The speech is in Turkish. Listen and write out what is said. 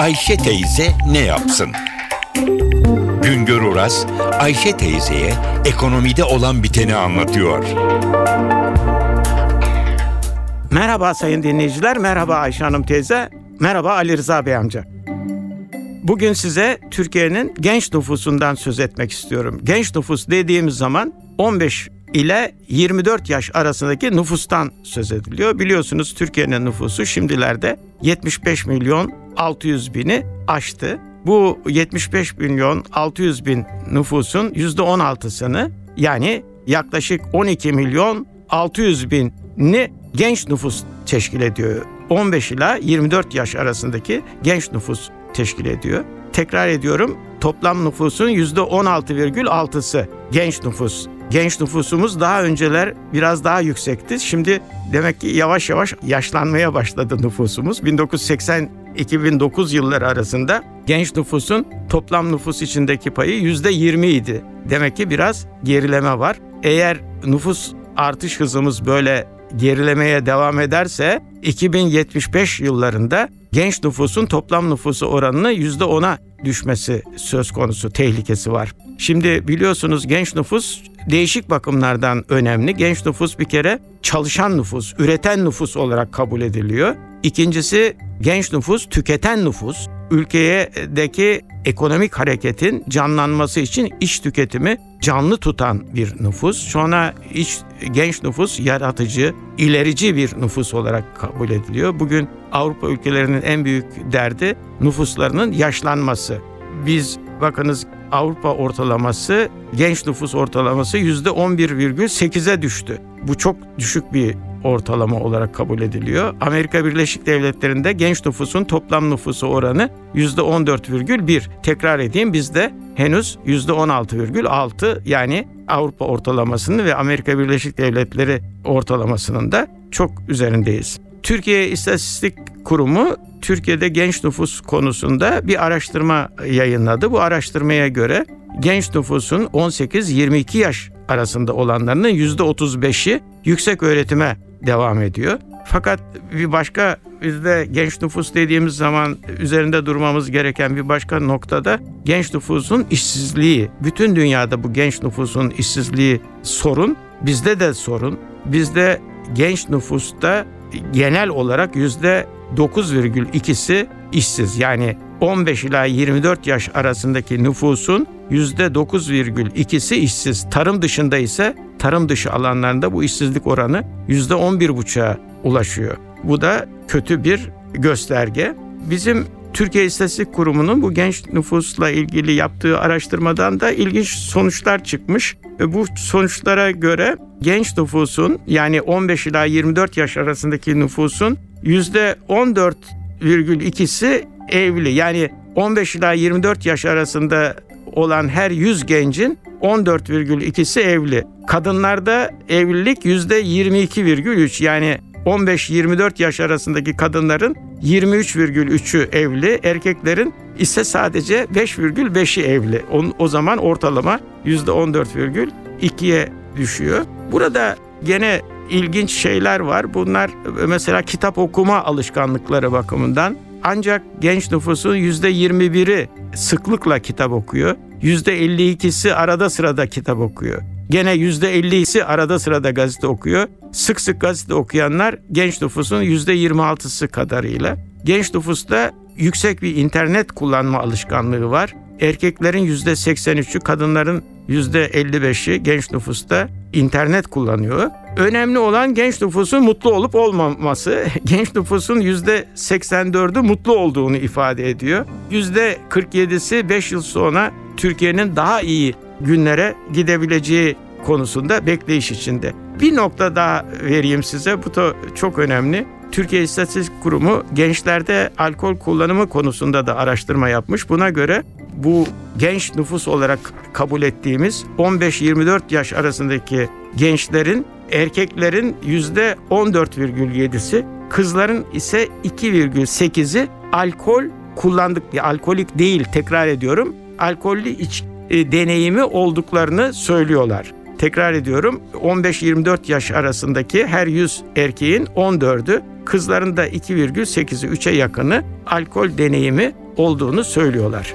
Ayşe teyze ne yapsın? Güngör Oras, Ayşe teyzeye ekonomide olan biteni anlatıyor. Merhaba sayın dinleyiciler, merhaba Ayşe Hanım teyze, merhaba Ali Rıza Bey amca. Bugün size Türkiye'nin genç nüfusundan söz etmek istiyorum. Genç nüfus dediğimiz zaman 15 ile 24 yaş arasındaki nüfustan söz ediliyor. Biliyorsunuz Türkiye'nin nüfusu şimdilerde 75 milyon 600 bini aştı. Bu 75 milyon 600 bin nüfusun %16'sını yani yaklaşık 12 milyon 600 bini genç nüfus teşkil ediyor. 15 ila 24 yaş arasındaki genç nüfus teşkil ediyor. Tekrar ediyorum toplam nüfusun %16,6'sı genç nüfus. Genç nüfusumuz daha önceler biraz daha yüksekti. Şimdi demek ki yavaş yavaş yaşlanmaya başladı nüfusumuz. 1980-2009 yılları arasında genç nüfusun toplam nüfus içindeki payı %20 idi. Demek ki biraz gerileme var. Eğer nüfus artış hızımız böyle gerilemeye devam ederse 2075 yıllarında genç nüfusun toplam nüfusu oranını %10'a düşmesi söz konusu tehlikesi var. Şimdi biliyorsunuz genç nüfus değişik bakımlardan önemli. Genç nüfus bir kere çalışan nüfus, üreten nüfus olarak kabul ediliyor. İkincisi genç nüfus tüketen nüfus. Ülkedeki ekonomik hareketin canlanması için iş tüketimi canlı tutan bir nüfus. Sonra iç genç nüfus yaratıcı, ilerici bir nüfus olarak kabul ediliyor. Bugün Avrupa ülkelerinin en büyük derdi nüfuslarının yaşlanması. Biz bakınız Avrupa ortalaması, genç nüfus ortalaması %11,8'e düştü. Bu çok düşük bir ortalama olarak kabul ediliyor. Amerika Birleşik Devletleri'nde genç nüfusun toplam nüfusu oranı %14,1. Tekrar edeyim bizde henüz %16,6 yani Avrupa ortalamasının ve Amerika Birleşik Devletleri ortalamasının da çok üzerindeyiz. Türkiye İstatistik Kurumu Türkiye'de genç nüfus konusunda bir araştırma yayınladı. Bu araştırmaya göre genç nüfusun 18-22 yaş arasında olanlarının %35'i yüksek öğretime devam ediyor. Fakat bir başka bizde genç nüfus dediğimiz zaman üzerinde durmamız gereken bir başka noktada genç nüfusun işsizliği. Bütün dünyada bu genç nüfusun işsizliği sorun. Bizde de sorun. Bizde genç nüfusta genel olarak yüzde 9,2'si işsiz. Yani 15 ila 24 yaş arasındaki nüfusun %9,2'si işsiz. Tarım dışında ise tarım dışı alanlarında bu işsizlik oranı %11,5'a ulaşıyor. Bu da kötü bir gösterge. Bizim Türkiye İstatistik Kurumu'nun bu genç nüfusla ilgili yaptığı araştırmadan da ilginç sonuçlar çıkmış. Bu sonuçlara göre genç nüfusun yani 15 ila 24 yaş arasındaki nüfusun %14,2'si evli. Yani 15 ila 24 yaş arasında olan her 100 gencin 14,2'si evli. Kadınlarda evlilik %22,3 yani 15-24 yaş arasındaki kadınların 23,3'ü evli, erkeklerin ise sadece 5,5'i evli. O, zaman ortalama %14,2'ye düşüyor. Burada gene ilginç şeyler var. Bunlar mesela kitap okuma alışkanlıkları bakımından ancak genç nüfusun %21'i sıklıkla kitap okuyor. %52'si arada sırada kitap okuyor. Gene %50'si arada sırada gazete okuyor. Sık sık gazete okuyanlar genç nüfusun %26'sı kadarıyla. Genç nüfusta yüksek bir internet kullanma alışkanlığı var. Erkeklerin %83'ü, kadınların %55'i genç nüfusta internet kullanıyor. Önemli olan genç nüfusun mutlu olup olmaması. Genç nüfusun %84'ü mutlu olduğunu ifade ediyor. %47'si 5 yıl sonra Türkiye'nin daha iyi günlere gidebileceği konusunda bekleyiş içinde. Bir nokta daha vereyim size. Bu da çok önemli. Türkiye İstatistik Kurumu gençlerde alkol kullanımı konusunda da araştırma yapmış. Buna göre bu genç nüfus olarak kabul ettiğimiz 15-24 yaş arasındaki gençlerin erkeklerin yüzde 14,7'si, kızların ise 2,8'i alkol kullandık, alkolik değil tekrar ediyorum, alkollü iç e, deneyimi olduklarını söylüyorlar. tekrar ediyorum 15-24 yaş arasındaki her 100 erkeğin 14'ü kızların da 2,8'i 3'e yakını alkol deneyimi olduğunu söylüyorlar.